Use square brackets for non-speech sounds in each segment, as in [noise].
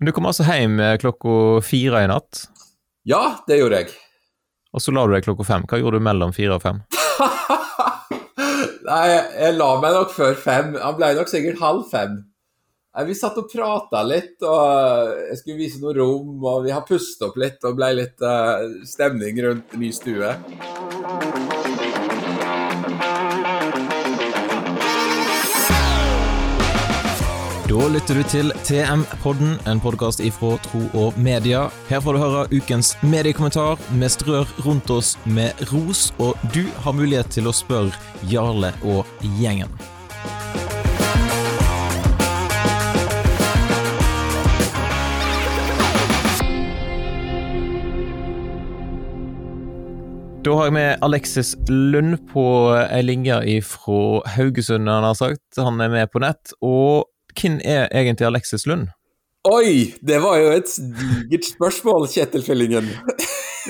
Du kom altså hjem klokka fire i natt? Ja, det gjorde jeg. Og så la du deg klokka fem. Hva gjorde du mellom fire og fem? [laughs] Nei, jeg la meg nok før fem. Han ble nok sikkert halv fem. Nei, Vi satt og prata litt, og jeg skulle vise noen rom, og vi har pustet opp litt og ble litt uh, stemning rundt ny stue. Da lytter du til TM-podden, en podkast ifra Tro og Media. Her får du høre ukens mediekommentar. Vi strør rundt oss med ros, og du har mulighet til å spørre Jarle og gjengen. Da har jeg med Alexis Lund på ei linje fra Haugesund, han har sagt. Han er med på nett. Og hvem er egentlig Alexis Lund? Oi! Det var jo et digert spørsmål, Kjetil Fellingen.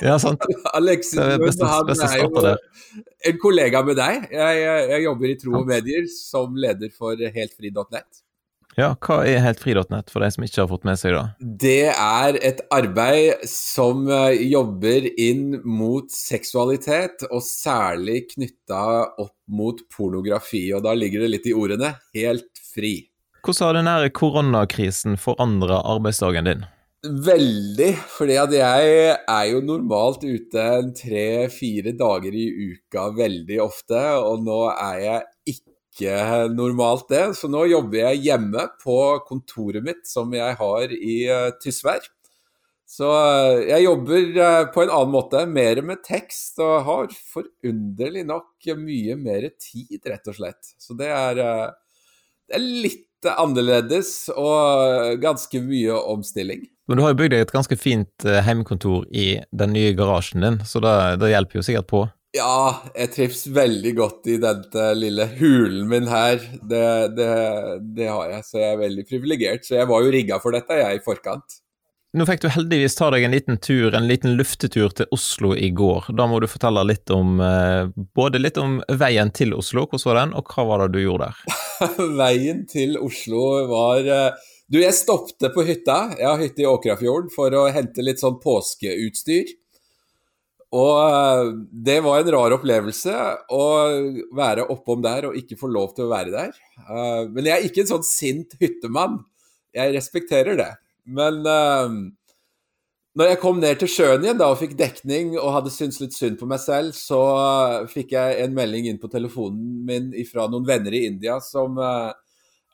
Ja, sant. [laughs] Alexis Det Lund, han er jo en kollega med deg. Jeg, jeg, jeg jobber i Tro og Medier som leder for heltfri.nett. Ja, hva er heltfri.nett, for de som ikke har fått med seg det? Det er et arbeid som eh, jobber inn mot seksualitet, og særlig knytta opp mot pornografi. Og da ligger det litt i ordene helt fri. Hvordan har denne koronakrisen forandra arbeidsdagen din? Veldig, fordi at jeg er jo normalt ute tre-fire dager i uka veldig ofte, og nå er jeg ikke normalt det. Så nå jobber jeg hjemme på kontoret mitt som jeg har i uh, Tysvær. Så eh, jeg jobber eh, på en annen måte, mer med tekst, og har forunderlig nok mye mer tid, rett og slett. Så det er, eh, det er litt annerledes og ganske mye omstilling. Men du har jo bygd deg et ganske fint hjemmekontor i den nye garasjen din, så det, det hjelper jo sikkert på. Ja, jeg trives veldig godt i denne lille hulen min her. Det, det, det har jeg, så jeg er veldig privilegert. Så jeg var jo rigga for dette, jeg, i forkant. Nå fikk du heldigvis ta deg en liten tur, en liten luftetur til Oslo i går. Da må du fortelle litt om eh, både litt om veien til Oslo, hvordan var den, og hva var det du gjorde der? [laughs] Veien til Oslo var eh, Du, jeg stoppte på hytta. Jeg har hytte i Åkrafjorden for å hente litt sånn påskeutstyr. Og eh, det var en rar opplevelse å være oppom der og ikke få lov til å være der. Eh, Men jeg er ikke en sånn sint hyttemann. Jeg respekterer det. Men når jeg kom ned til sjøen igjen da og fikk dekning og hadde syntes litt synd på meg selv, så eh, fikk jeg en melding inn på telefonen min fra noen venner i India som eh,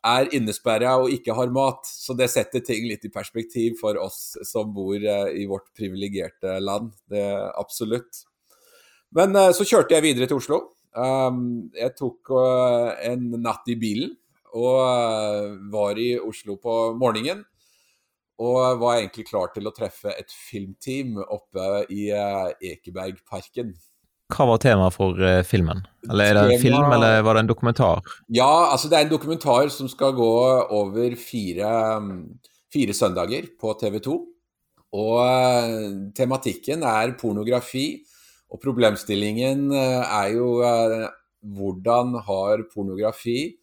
er innesperra og ikke har mat. Så det setter ting litt i perspektiv for oss som bor eh, i vårt privilegerte land. Det Absolutt. Men så kjørte jeg videre til Oslo. Um, jeg tok en natt i bilen og var i Oslo på morgenen. Og var egentlig klar til å treffe et filmteam oppe i eh, Ekebergparken. Hva var temaet for eh, filmen? Eller er det en film, eller var det en dokumentar? Ja, altså det er en dokumentar som skal gå over fire, mm, fire søndager på TV 2. Og eh, tematikken er pornografi, og problemstillingen er jo hvordan har pornografi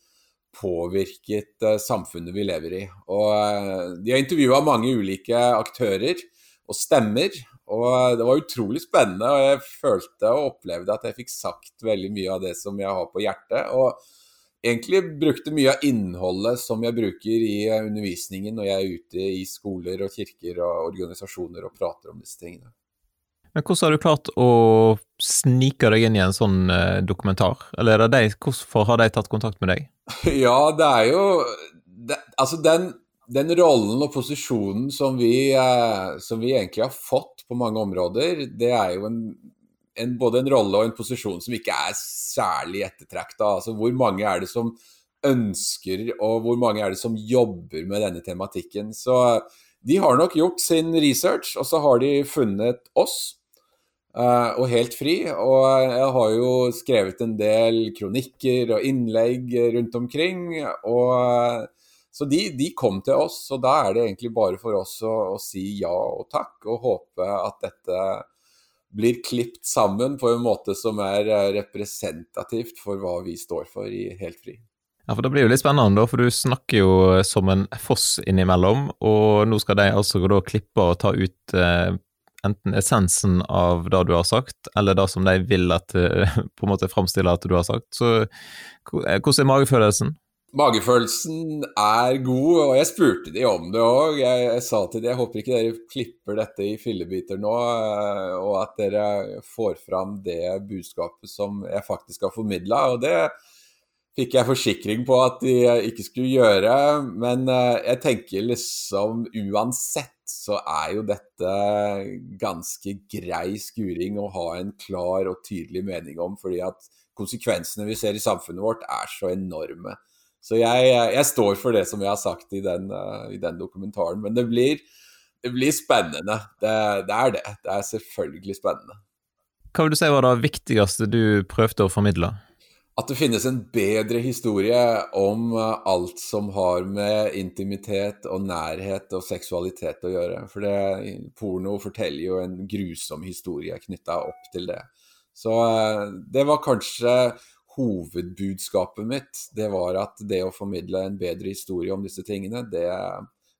påvirket eh, samfunnet vi lever i. Og eh, de har intervjua mange ulike aktører og stemmer, og det var utrolig spennende. Og jeg følte og opplevde at jeg fikk sagt veldig mye av det som jeg har på hjertet. og egentlig brukte mye av innholdet som jeg bruker i eh, undervisningen når jeg er ute i skoler og kirker og organisasjoner og prater om disse tingene. Men hvordan har du klart å snike deg inn i en sånn eh, dokumentar? Eller er de, hvorfor har de tatt kontakt med deg? [laughs] Ja, det er jo det, Altså, den, den rollen og posisjonen som vi, eh, som vi egentlig har fått på mange områder, det er jo en, en, både en rolle og en posisjon som ikke er særlig ettertrakta. Altså, hvor mange er det som ønsker, og hvor mange er det som jobber med denne tematikken? Så de har nok gjort sin research, og så har de funnet oss. Eh, og helt fri. Og jeg har jo skrevet en del kronikker og innlegg rundt omkring. Og, så de, de kom til oss, og da er det egentlig bare for oss å, å si ja og takk, og håpe at dette blir klipt sammen på en måte som er eh, representativt for hva vi står for i Helt fri. Ja, for Det blir jo litt spennende, da, for du snakker jo som en foss innimellom. Og nå skal de altså gå da klippe og ta ut eh, enten essensen av det du har sagt, eller det som de vil at eh, [laughs] på en måte framstiller at du har sagt. Så eh, hvordan er magefølelsen? Magefølelsen er god, og jeg spurte de om det òg. Jeg, jeg, sa til de jeg håper ikke dere klipper dette i fillebiter nå, eh, og at dere får fram det budskapet som jeg faktisk har formidla. Og det fikk jeg forsikring på at de ikke skulle gjøre. Men jeg tenker liksom uansett så er jo dette ganske grei skuring å ha en klar og tydelig mening om, fordi at konsekvensene vi ser i samfunnet vårt er så enorme. Så jeg, jeg står for det som jeg har sagt i den, i den dokumentaren. Men det blir, det blir spennende. Det, det, er det. Det er selvfølgelig spennende. Hva vil du si var det viktigste du prøvde å formidle? At det finnes en bedre historie om eh, alt som har med intimitet og nærhet og seksualitet å gjøre. For det, porno forteller jo en grusom historie knytta opp til det. Så eh, det var kanskje hovedbudskapet mitt. Det var at det å formidle en bedre historie om disse tingene, det,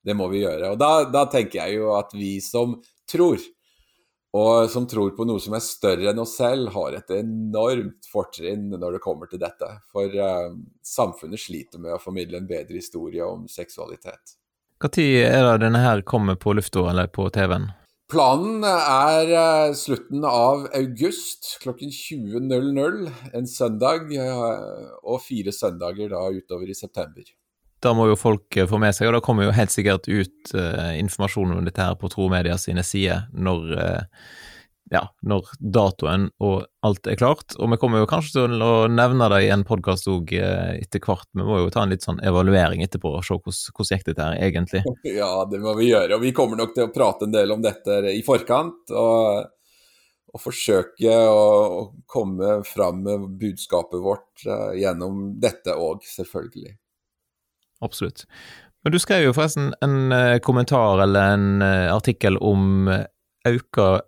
det må vi gjøre. Og da, da tenker jeg jo at vi som tror og som tror på noe som er større enn oss selv, har et enormt fortrinn når det kommer til dette. For uh, samfunnet sliter med å formidle en bedre historie om seksualitet. Når er det denne her kommer på lufta eller på TV-en? Planen er uh, slutten av august klokken 20.00 en søndag, uh, og fire søndager da utover i september. Da må jo folk få med seg, og da kommer jo helt sikkert ut uh, informasjon om dette her på Tro Media sine sider når, uh, ja, når datoen og alt er klart. Og vi kommer jo kanskje til å nevne det i en podkast òg uh, etter hvert. Vi må jo ta en litt sånn evaluering etterpå og se hvordan, hvordan gikk dette her egentlig. [laughs] Ja, det må vi gjøre. Og vi kommer nok til å prate en del om dette i forkant. og og forsøke å, komme fram med budskapet vårt gjennom dette òg, selvfølgelig absolutt. Men du skrev jo forresten en eh, kommentar eller en eh, artikkel om eh, auka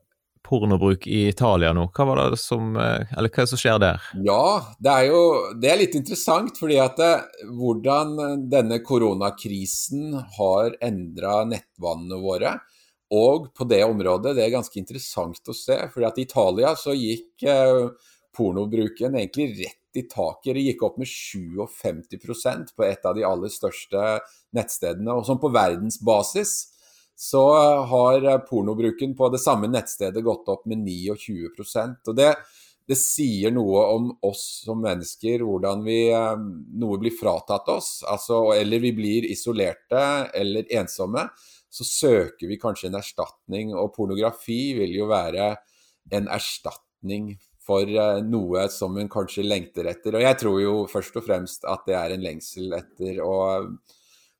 pornobruk i Italia nå. Hva var det som, eller hva som skjer der? Ja, det er jo det er litt interessant, fordi at det, hvordan denne koronakrisen har endra nettvannene våre. Og på det området, det er ganske interessant å se. fordi at i Italia så gikk eh, pornobruken egentlig rett i taket. Gikk opp med 57% på et av de aller største nettstedene. Og som på verdensbasis så har pornobruken på det samme nettstedet gått opp med 29% og det, det sier noe om oss som mennesker, hvordan vi, eh, noe blir fratatt oss, altså, eller vi blir isolerte eller ensomme. Så søker vi kanskje en erstatning, og pornografi vil jo være en erstatning for eh, noe som hun kanskje lengter etter. Og jeg tror jo først og fremst at det er en lengsel etter å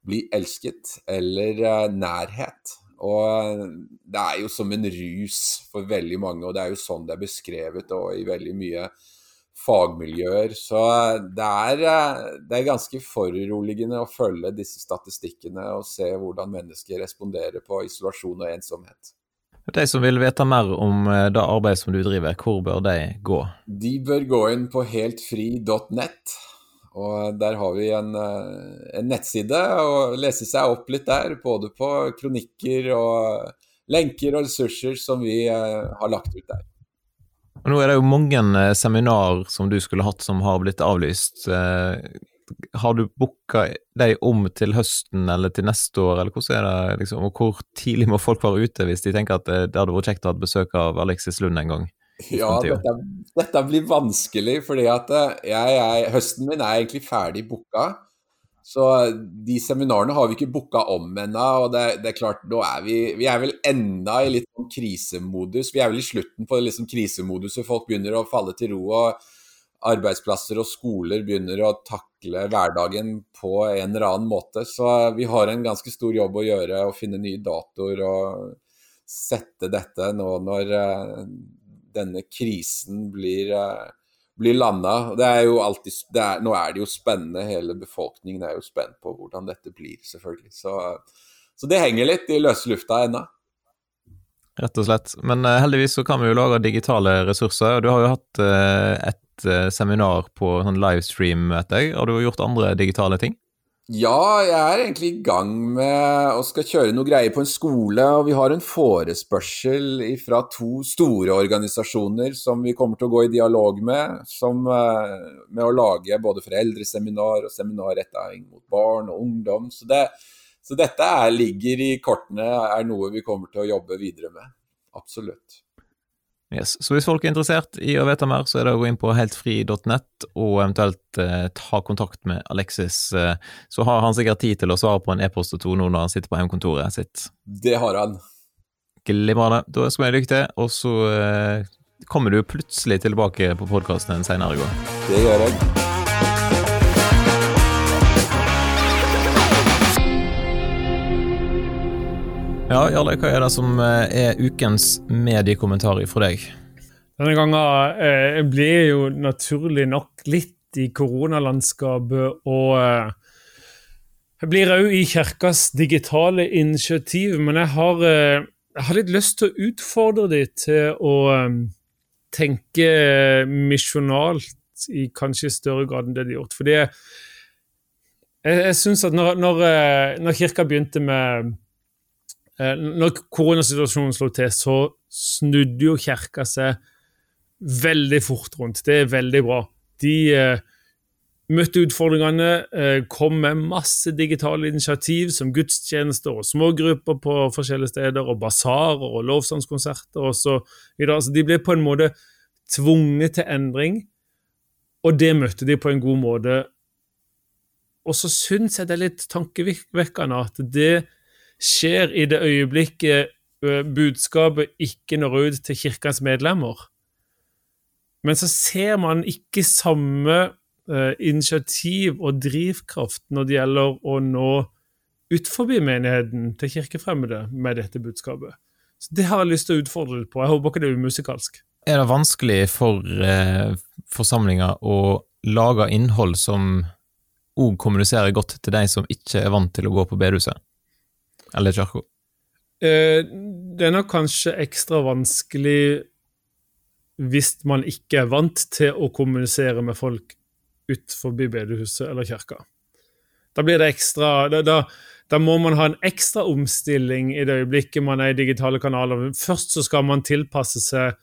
bli elsket eller eh, nærhet. Og det er jo som en rus for veldig mange, og det er jo sånn det er beskrevet i veldig mye fagmiljøer. Så det er, eh, det er ganske foruroligende å følge disse statistikkene og se hvordan mennesker responderer på isolasjon og ensomhet. De som vil vite mer om eh, det arbeidet som du driver, hvor bør de gå? De bør gå inn på heltfri.net. Og Der har vi en, eh, en, nettside og lese seg opp litt der. Både på kronikker og lenker og ressurser som vi eh, har lagt ut der. Og nå er det jo mange seminar som du skulle hatt som har blitt avlyst har du booka deg om til høsten eller til neste år, eller hvordan er det, liksom, og hvor tidlig må folk være ute hvis de tenker at det, det hadde vært kjekt å ha besøk av Alexis Lund en gang? Ja, dette, dette, blir vanskelig, fordi at eh, jeg, jeg, høsten min er egentlig ferdig booka. Så de seminarene har vi ikke booka om ennå. Og det, det, er klart, nå er vi, vi er vel enda i litt sånn krisemodus. Vi er vel i slutten på liksom krisemoduset. Folk begynner å falle til ro. og arbeidsplasser og skoler begynner å takle hverdagen på en eller annen måte. Så vi har en ganske stor jobb å gjøre å finne nye datoer og sette dette nå når uh, denne krisen blir, uh, blir landa. Det er jo alltid, er, nå er det jo spennende, hele befolkningen er jo spent på hvordan dette blir, selvfølgelig. Så, så det henger litt i løse lufta ennå. Rett og slett. Men uh, heldigvis så kan vi jo lage digitale ressurser. og Du har jo hatt et eh, seminar på sånn livestream, vet jeg. Har du gjort andre digitale ting? Ja, jeg er egentlig i gang med å skal kjøre noe greier på en skole. Og vi har en forespørsel fra to store organisasjoner som vi kommer til å gå i dialog med. Som, eh, med å lage både foreldreseminar og seminar retta inn mot barn og ungdom. Så, det, så dette er, ligger i kortene, er noe vi kommer til å jobbe videre med. Absolutt. Yes. Så hvis folk er interessert i å vite mer, så er det å gå inn på heltfri.nett og eventuelt eh, ta kontakt med Alexis. Eh, så har han sikkert tid til å svare på en e-post og to nå når han sitter på hjemmekontoret sitt. Det har han. Glimrende. Da skal vi lykke til, og så eh, kommer du plutselig tilbake på podkasten en senere gang. Det gjør jeg. Ja, Jarle, hva er det som eh, er ukens mediekommentar fra deg? Denne gangen eh, blir jo naturlig nok litt i koronalandskapet, og eh, jeg blir òg i kirkas digitale initiativ, men jeg har, eh, jeg har litt lyst til å utfordre dem til å eh, tenke misjonalt i kanskje større grad enn det de har gjort. Fordi jeg, jeg, jeg syns at når, når, eh, når kirka begynte med når koronasituasjonen slo til, så snudde jo kirka seg veldig fort rundt. Det er veldig bra. De eh, møtte utfordringene, eh, kom med masse digitale initiativ som gudstjenester og smågrupper på forskjellige steder, og basarer og lovsangskonserter de ble på en måte tvunget til endring, og det møtte de på en god måte. Og så syns jeg det er litt tankevekkende at det skjer i det øyeblikket budskapet ikke når ut til kirkens medlemmer. Men så ser man ikke samme initiativ og drivkraft når det gjelder å nå utenfor menigheten til kirkefremmede med dette budskapet. Så Det har jeg lyst til å utfordre litt på. Jeg håper ikke det er umusikalsk. Er det vanskelig for eh, forsamlinger å lage innhold som òg kommuniserer godt til de som ikke er vant til å gå på bedehuset? Eller Kjarko? Eh, det er nok kanskje ekstra vanskelig hvis man ikke er vant til å kommunisere med folk utenfor bedehuset eller kirka. Da blir det ekstra da, da, da, må man ha en ekstra omstilling i det øyeblikket man er i digitale kanaler. Først så skal man tilpasse seg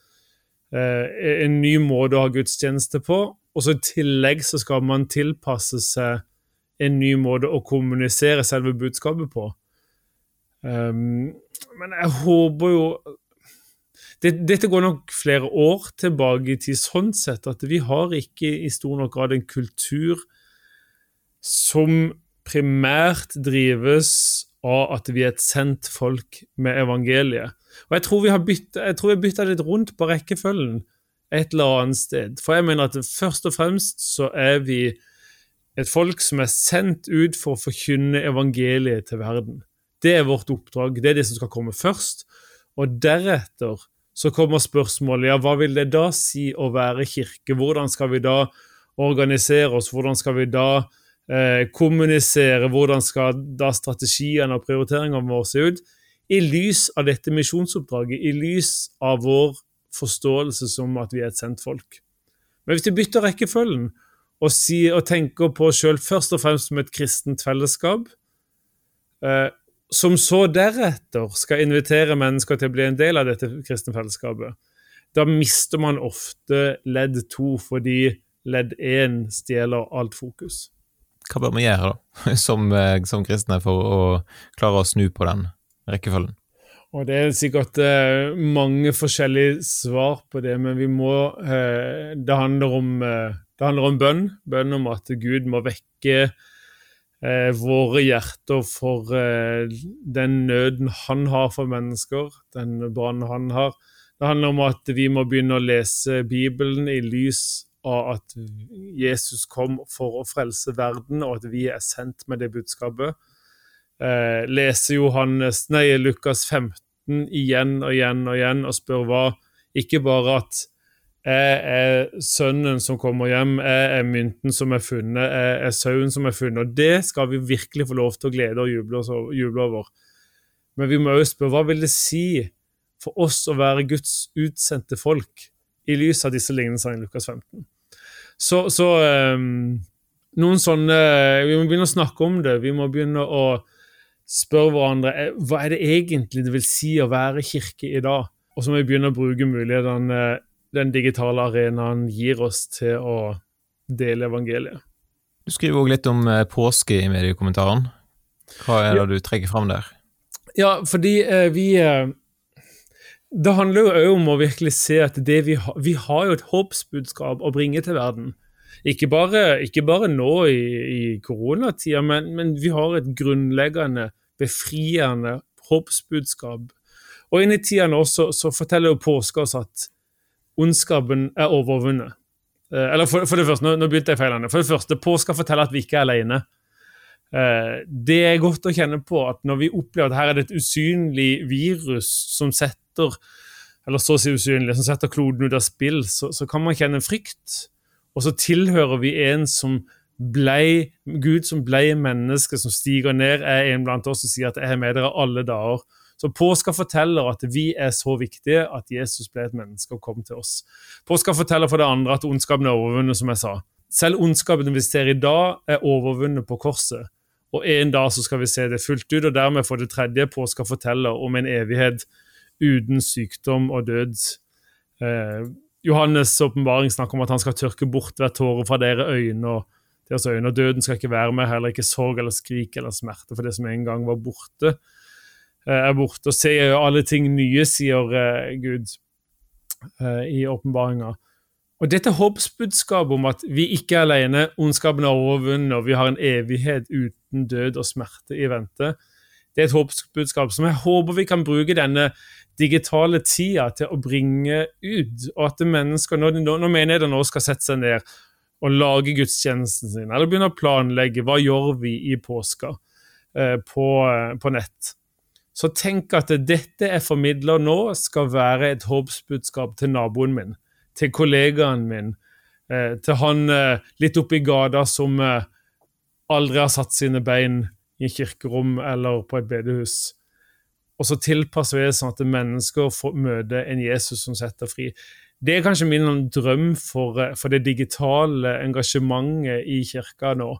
eh, en ny måte å ha gudstjeneste på, og så i tillegg så skal man tilpasse seg en ny måte å kommunisere selve budskapet på. Um, men jeg håper jo det, Dette går nok flere år tilbake i tid, sånn sett at vi har ikke i stor nok grad en kultur som primært drives av at vi er et sendt folk med evangeliet. Og Jeg tror vi har bytta litt rundt på rekkefølgen et eller annet sted. For jeg mener at først og fremst så er vi et folk som er sendt ut for å forkynne evangeliet til verden. Det er vårt oppdrag. Det er det som skal komme først. Og deretter så kommer spørsmålet ja, hva vil det da si å være kirke? Hvordan skal vi da organisere oss? Hvordan skal vi da eh, kommunisere? Hvordan skal da strategiene og prioriteringene våre se ut? I lys av dette misjonsoppdraget, i lys av vår forståelse som at vi er et sendt folk. Men hvis vi bytter rekkefølgen og, si, og tenker på oss sjøl først og fremst som et kristent fellesskap, eh, som så deretter skal invitere mennesker til å bli en del av dette kristne fellesskapet, da mister man ofte ledd to fordi ledd én stjeler alt fokus. Hva bør vi gjøre da, [laughs] som, eh, som kristne for å klare å snu på den rekkefølgen? Og Det er sikkert eh, mange forskjellige svar på det, men vi må eh, det, handler om, eh, det handler om bønn. Bønn om at Gud må vekke eh, våre hjerter for eh, den nøden han har for mennesker, den banen han har. Det handler om at vi må begynne å lese Bibelen i lys av at Jesus kom for å frelse verden, og at vi er sendt med det budskapet. Eh, lese Johannes, nei, Lukas 15 igjen og igjen og igjen og spør hva Ikke bare at jeg er sønnen som kommer hjem, jeg er mynten som er funnet, jeg er sauen som er funnet. Og det skal vi virkelig få lov til å glede og juble, over. Men vi må også spørre hva vil det si for oss å være Guds utsendte folk i lys av disse lignelsene i Lukas 15? Så, så um, noen sånne Vi må begynne å snakke om det. Vi må begynne å spørre hverandre eh, hva er det egentlig det vil si å være kirke i dag. Og så må vi begynne å bruke mulighetene den digitale arenaen gir oss til å dele evangeliet. Du skriver òg litt om eh, påske i mediekommentaren. Hva er det ja. du trekker fram der? Ja, fordi eh, vi eh, Det handler jo òg om å virkelig se at det vi har Vi har jo et håpsbudskap å bringe til verden. Ikke bare, ikke bare nå i, i koronatida, men, men, vi har et grunnleggende, befriende håpsbudskap. Og inn i tida nå så, så forteller jo påska oss at ondskapen er overvunnet. Eh, eller for, for, det første, nå, nå begynte jeg feilende. For det første, påska forteller at vi ikke er alene. Eh, det er godt å kjenne på at når vi opplever at her er det et usynlig virus som setter eller så å si usynlig, som setter kloden ut av spill, så, så kan man kjenne frykt. Og så tilhører vi en som blei, Gud som blei menneske, som stiger ned, er en blant oss og sier at 'jeg er med dere alle dager'. Så påska forteller at vi er så viktige at Jesus ble et menneske og kom til oss. Påska forteller for det andre at ondskapen er overvunnet, som jeg sa. Selv ondskapen vi ser i dag, er overvunnet på korset. Og en dag så skal vi se det fullt ut, og dermed for det tredje påska forteller om en evighet uten sykdom og død. Eh, Johannes' åpenbaring snakker om at han skal tørke bort hver tåre fra dere øyne. og deres øyne, og Døden skal ikke være med, heller ikke sorg eller skrik eller smerte for det som en gang var borte. Eh, er borte. Og ser jo alle ting nye, sier uh, Gud uh, i åpenbaringa. Og dette håpsbudskapet om at vi ikke er alene, ondskapen er overvunnet, og vi har en evighet uten død og smerte i vente, det er et håpsbudskap som jeg håper vi kan bruke denne digitale tida til å bringe ut. Og at mennesker, når, når menigheter nå skal sette seg ned og lage gudstjenesten sin, eller begynne å planlegge hva gjør vi i påska eh, på, på nett, så tenk at dette jeg formidler nå, skal være et håpsbudskap til naboen min, til kollegaen min, eh, til han eh, litt oppi gata som eh, aldri har satt sine bein i kirkerom eller på et bedehus. Og så tilpasser vi det sånn at mennesker får møte en Jesus som setter fri. Det er kanskje min drøm for, for det digitale engasjementet i kirka nå.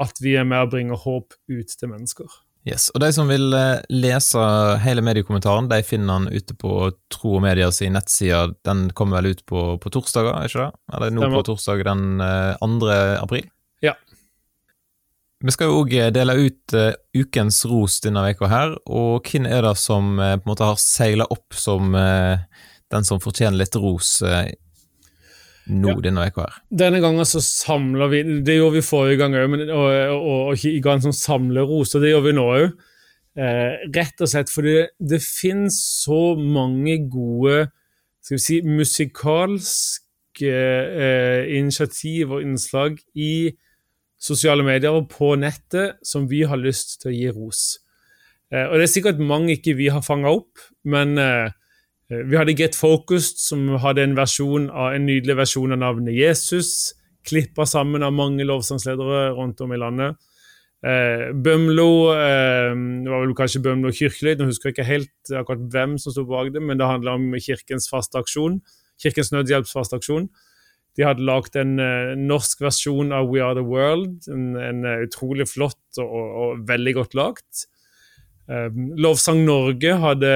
At vi er med og bringer håp ut til mennesker. Yes, og De som vil eh, lese hele mediekommentaren, de finner den ute på Tro og Media sin nettside. Den kommer vel ut på, på torsdager, ikke det? Eller nå på torsdag den 2. Eh, april? Ja. Vi skal jo òg eh, dele ut ukens ros denne veka her, og hvem er det som på en måte har seila opp som den som fortjener litt ros denne uka her? Denne gangen så samler vi Det gjorde vi forrige gang òg, og, og, og, ga en sånn samleros, og det gjør vi nå òg. Eh, rett og slett fordi det, det finnes så mange gode skal vi si, musikalske eh, initiativ og innslag i sosiale medier og på nettet som vi har lyst til å gi ros. Eh, og det er sikkert mange ikke vi har fanga opp, men Eh, vi hadde Get Focused, som hadde en, av, en nydelig versjon av navnet Jesus. Klippa sammen av mange lovsangsledere rundt om i landet. Eh, Bømlo eh, det var vel kanskje Bømlo kirkelyd, nå husker jeg ikke helt akkurat hvem som sto bak det, men det handla om Kirkens faste aksjon. Kirkens Nødhjelps faste aksjon. De hadde lagd en eh, norsk versjon av We Are The World. En, en uh, utrolig flott og, og, veldig godt lagt. Um, Lovsang Norge hadde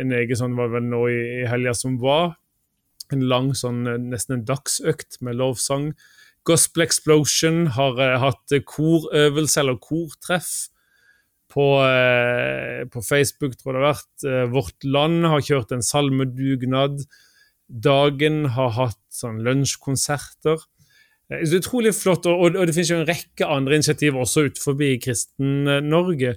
en egen sånn, var vel nå i, i helga som var. En lang sånn, eh, nesten en dagsøkt med lovsang. Gospel Explosion har uh, hatt korøvelse eller kortreff på, uh, på, Facebook, tror jeg det har vært. Uh, Vårt Land har kjørt en salmedugnad. Dagen har hatt sånn lunsjkonserter. Er utrolig flott, og, og, det finnes jo en rekke andre initiativ også utenfor Kristen-Norge.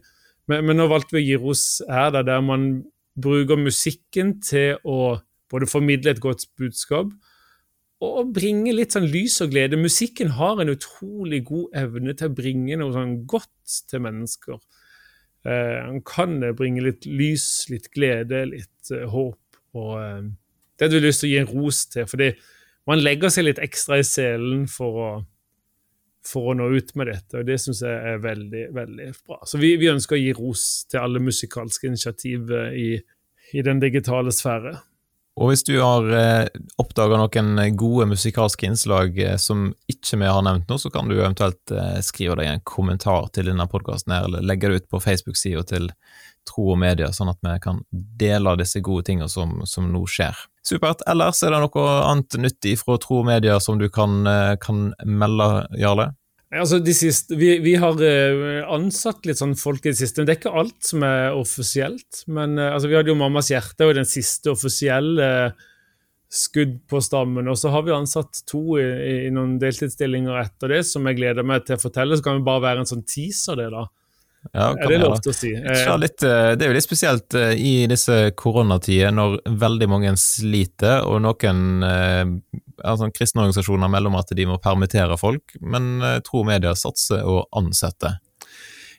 Men, men nå valgte vi å gi ros her, da, der man bruker musikken til å både formidle et godt budskap og bringe litt sånn lys og glede. Musikken har en utrolig god evne til å bringe noe sånn godt til mennesker. Eh, kan bringe litt lys, litt glede, litt eh, håp. og eh, Det hadde vi lyst til å gi en ros til, fordi man legger seg litt ekstra i selen for å for å nå ut med dette, og det syns jeg er veldig veldig bra. Så vi, vi, ønsker å gi ros til alle musikalske initiativ eh, i, i den digitale sfære. Og hvis du har eh, oppdaga noen gode musikalske innslag eh, som ikke vi har nevnt nå, så kan du eventuelt eh, skrive deg en kommentar til denne podkasten eller legge det ut på Facebook-sida til Tro og Media, sånn at vi kan dele disse gode tingene som, som, nå skjer. Supert. Ellers er det noe annet nyttig fra Tro og Media som du kan, eh, kan melde, Jarle? Altså, siste, vi, vi, har eh, ansatt litt sånn folk i det siste. Men Det er ikke alt som er offisielt. Men eh, altså, vi hadde jo Mammas hjerte og den siste offisielle skudd på stammen. Og så har vi ansatt to i, i, noen deltidsstillinger etter det, som jeg gleder meg til å fortelle. Så kan vi bare være en sånn teaser, det, da. Ja, er det lov til å si? Litt, det er jo litt spesielt i disse koronatider, når veldig mange sliter, og noen altså, kristne organisasjoner melder om at de må permittere folk, men tror Tro Media satser å ansette.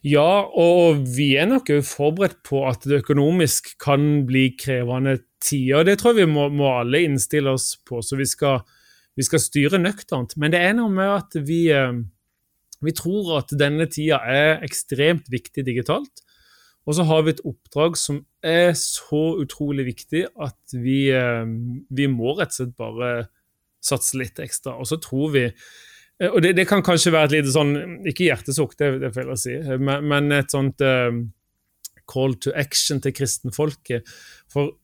Ja, og vi er nok òg forberedt på at det økonomisk kan bli krevende tider. Det tror jeg vi må, må alle innstille oss på, så vi skal, vi skal styre nøkternt. Men det er noe med at vi, eh, vi tror at denne tida er ekstremt viktig digitalt. Og så har vi et oppdrag som er så utrolig viktig at vi, eh, vi må rett og slett bare satse litt ekstra. Og så tror vi eh, Og det, det kan kanskje være et lite sånn Ikke hjertesukk, det, det er feil å si, men, men et sånt uh, call to action til kristenfolket. For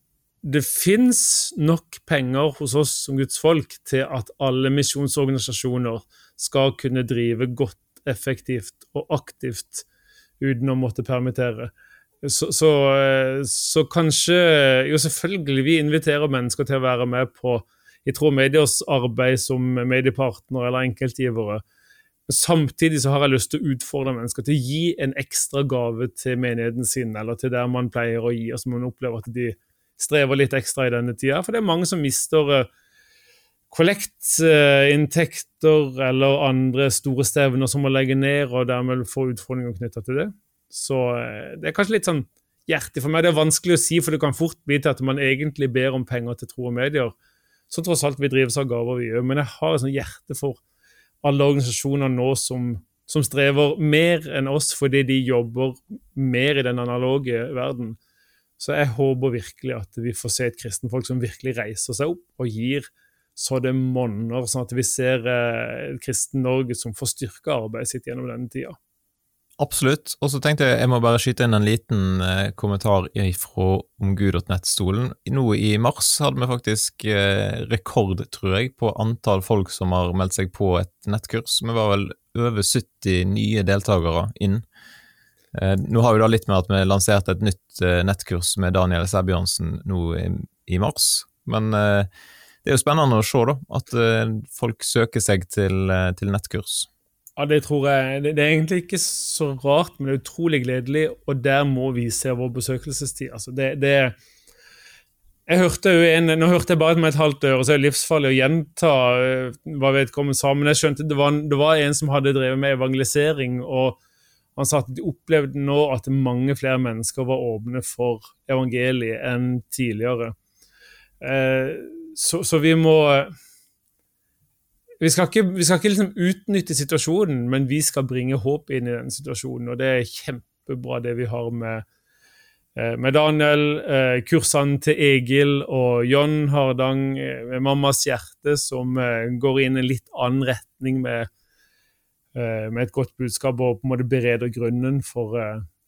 det fins nok penger hos oss som Guds folk til at alle misjonsorganisasjoner skal kunne drive godt, effektivt og aktivt uten å måtte permittere. Så, så, eh, så, kanskje Jo, selvfølgelig, vi inviterer mennesker til å være med på i tror mediers arbeid som mediepartner eller enkeltgivere. Samtidig så har jeg lyst til å utfordre mennesker til å gi en ekstra gave til menigheten sin, eller til der man pleier å gi, og som man opplever at de strever litt ekstra i denne tida. For det er mange som mister uh, kollektinntekter eller andre store stevner som må legge ned, og dermed få utfordringer knytta til det. Så uh, det er kanskje litt sånn hjertelig for meg. Det er vanskelig å si, for det kan fort bli til at man egentlig ber om penger til tro og medier så tross alt vi drives av gaver vi gjør. Men jeg har et sånt hjerte for alle organisasjoner nå som, som, strever mer enn oss fordi de jobber mer i den analoge verden. Så jeg håper virkelig at vi får se et kristenfolk som virkelig reiser seg opp og gir så det monner, sånn at vi ser eh, kristen Norge som får styrka arbeidet sitt gjennom denne tida. Absolutt. Og så tenkte jeg jeg må bare skyte inn en liten eh, kommentar fra omgud.nett-stolen. Nå i mars hadde vi faktisk eh, rekord, tror jeg, på antall folk som har meldt seg på et nettkurs. Vi var vel over 70 nye deltakere inn. Eh, nå har vi da litt med at vi lanserte et nytt eh, nettkurs med Daniel Sæbjørnsen nå i, i, mars. Men eh, det er jo spennende å se da, at eh, folk søker seg til, til nettkurs. Ja, det tror jeg. Det, er egentlig ikke så rart, men det er utrolig gledelig, og der må vi se vår besøkelsestid. Altså, det, det jeg hørte jo en, Nå hørte jeg bare med et halvt øre, så er det livsfarlig å gjenta uh, hva vedkommende sa, men jeg skjønte det var, det var en som hadde drevet med evangelisering, og han sa at de opplevde nå at mange flere mennesker var åpne for evangeliet enn tidligere. Uh, så, så vi må vi skal ikke, vi skal ikke liksom utnytte situasjonen, men vi skal bringe håp inn i den situasjonen. Og det er kjempebra, det vi har med, eh, med Daniel, eh, kursene til Egil og John Hardang eh, med Mammas hjerte, som går inn i en litt annen retning med, med et godt budskap og på en måte bereder grunnen for,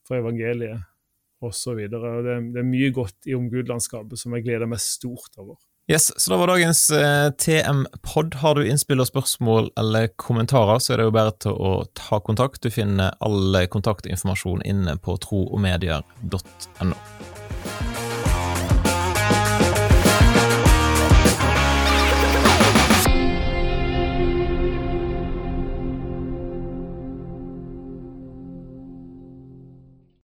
for evangeliet osv. Det, det er mye godt i omgudlandskapet som jeg gleder meg stort over. Yes, så da var dagens eh, TM-pod. Har du innspill og spørsmål eller kommentarer, så er det jo bare til å ta kontakt. Du finner all kontaktinformasjon inne på troogmedier.no.